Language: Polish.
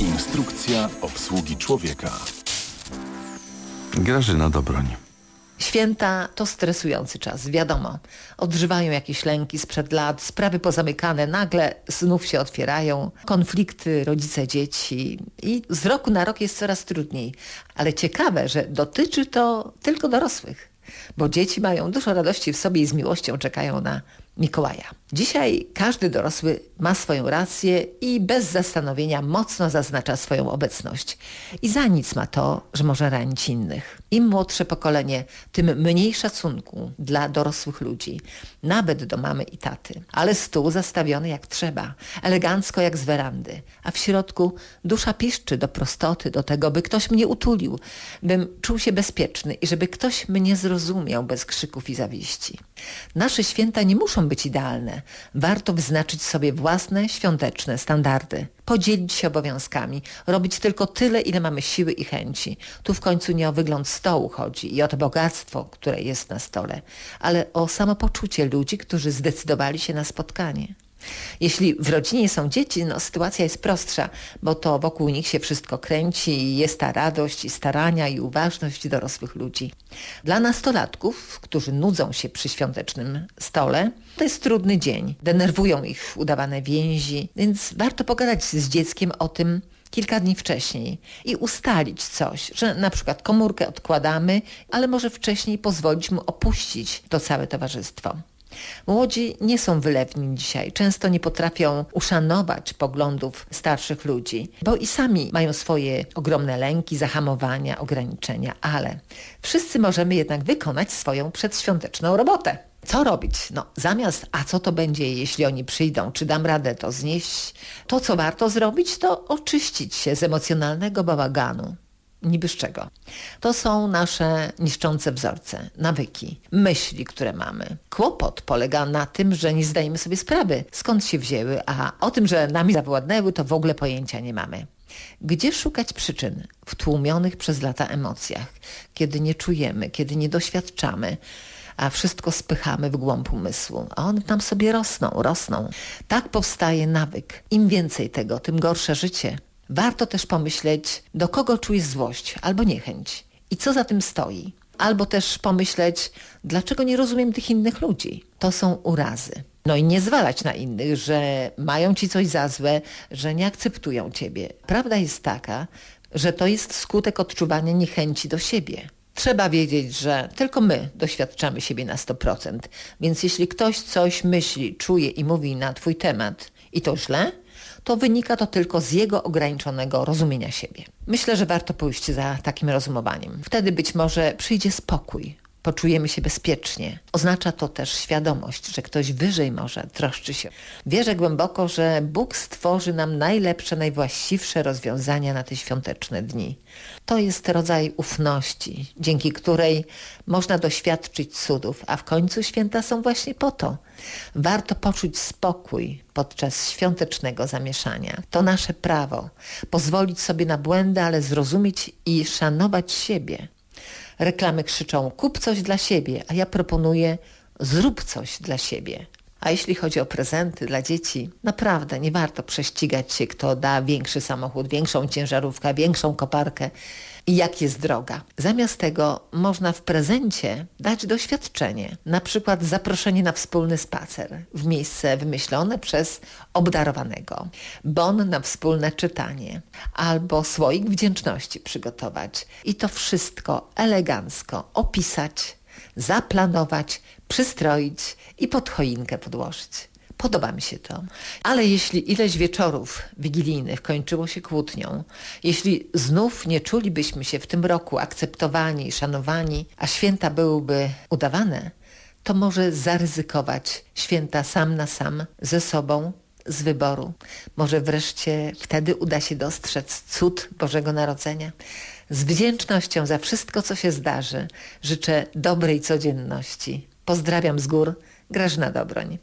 Instrukcja obsługi człowieka. Grażyna Dobroń. Święta to stresujący czas, wiadomo. Odżywają jakieś lęki sprzed lat, sprawy pozamykane nagle znów się otwierają, konflikty rodzice-dzieci i z roku na rok jest coraz trudniej. Ale ciekawe, że dotyczy to tylko dorosłych, bo dzieci mają dużo radości w sobie i z miłością czekają na Mikołaja. Dzisiaj każdy dorosły ma swoją rację i bez zastanowienia mocno zaznacza swoją obecność. I za nic ma to, że może ranić innych. Im młodsze pokolenie, tym mniej szacunku dla dorosłych ludzi, nawet do mamy i taty. Ale stół zastawiony jak trzeba, elegancko jak z werandy, a w środku dusza piszczy do prostoty, do tego, by ktoś mnie utulił, bym czuł się bezpieczny i żeby ktoś mnie zrozumiał bez krzyków i zawiści. Nasze święta nie muszą być idealne. Warto wyznaczyć sobie własne świąteczne standardy. Podzielić się obowiązkami, robić tylko tyle, ile mamy siły i chęci. Tu w końcu nie o wygląd stołu chodzi i o to bogactwo, które jest na stole, ale o samopoczucie ludzi, którzy zdecydowali się na spotkanie. Jeśli w rodzinie są dzieci, no sytuacja jest prostsza, bo to wokół nich się wszystko kręci i jest ta radość i starania i uważność dorosłych ludzi. Dla nastolatków, którzy nudzą się przy świątecznym stole, to jest trudny dzień. Denerwują ich udawane więzi, więc warto pogadać z dzieckiem o tym, kilka dni wcześniej i ustalić coś, że na przykład komórkę odkładamy, ale może wcześniej pozwolić mu opuścić to całe towarzystwo. Młodzi nie są wylewni dzisiaj, często nie potrafią uszanować poglądów starszych ludzi, bo i sami mają swoje ogromne lęki, zahamowania, ograniczenia, ale wszyscy możemy jednak wykonać swoją przedświąteczną robotę. Co robić? No, zamiast, a co to będzie, jeśli oni przyjdą, czy dam radę to znieść, to co warto zrobić, to oczyścić się z emocjonalnego bałaganu, niby z czego. To są nasze niszczące wzorce, nawyki, myśli, które mamy. Kłopot polega na tym, że nie zdajemy sobie sprawy, skąd się wzięły, a o tym, że nami zawładnęły, to w ogóle pojęcia nie mamy. Gdzie szukać przyczyn w tłumionych przez lata emocjach, kiedy nie czujemy, kiedy nie doświadczamy, a wszystko spychamy w głąb umysłu, a one tam sobie rosną, rosną. Tak powstaje nawyk. Im więcej tego, tym gorsze życie. Warto też pomyśleć, do kogo czujesz złość albo niechęć i co za tym stoi. Albo też pomyśleć, dlaczego nie rozumiem tych innych ludzi. To są urazy. No i nie zwalać na innych, że mają ci coś za złe, że nie akceptują ciebie. Prawda jest taka, że to jest skutek odczuwania niechęci do siebie. Trzeba wiedzieć, że tylko my doświadczamy siebie na 100%, więc jeśli ktoś coś myśli, czuje i mówi na twój temat i to źle, to wynika to tylko z jego ograniczonego rozumienia siebie. Myślę, że warto pójść za takim rozumowaniem. Wtedy być może przyjdzie spokój, poczujemy się bezpiecznie. Oznacza to też świadomość, że ktoś wyżej może troszczy się. Wierzę głęboko, że Bóg stworzy nam najlepsze, najwłaściwsze rozwiązania na te świąteczne dni. To jest rodzaj ufności, dzięki której można doświadczyć cudów, a w końcu święta są właśnie po to. Warto poczuć spokój podczas świątecznego zamieszania. To nasze prawo. Pozwolić sobie na błędy, ale zrozumieć i szanować siebie. Reklamy krzyczą kup coś dla siebie, a ja proponuję zrób coś dla siebie. A jeśli chodzi o prezenty dla dzieci, naprawdę nie warto prześcigać się, kto da większy samochód, większą ciężarówkę, większą koparkę i jak jest droga. Zamiast tego można w prezencie dać doświadczenie, na przykład zaproszenie na wspólny spacer w miejsce wymyślone przez obdarowanego, bon na wspólne czytanie albo słoik wdzięczności przygotować i to wszystko elegancko opisać, zaplanować, przystroić i pod choinkę podłożyć. Podoba mi się to. Ale jeśli ileś wieczorów wigilijnych kończyło się kłótnią, jeśli znów nie czulibyśmy się w tym roku akceptowani i szanowani, a święta byłyby udawane, to może zaryzykować święta sam na sam ze sobą, z wyboru. Może wreszcie wtedy uda się dostrzec cud Bożego Narodzenia. Z wdzięcznością za wszystko, co się zdarzy, życzę dobrej codzienności. Pozdrawiam z gór, Grażyna Dobroń.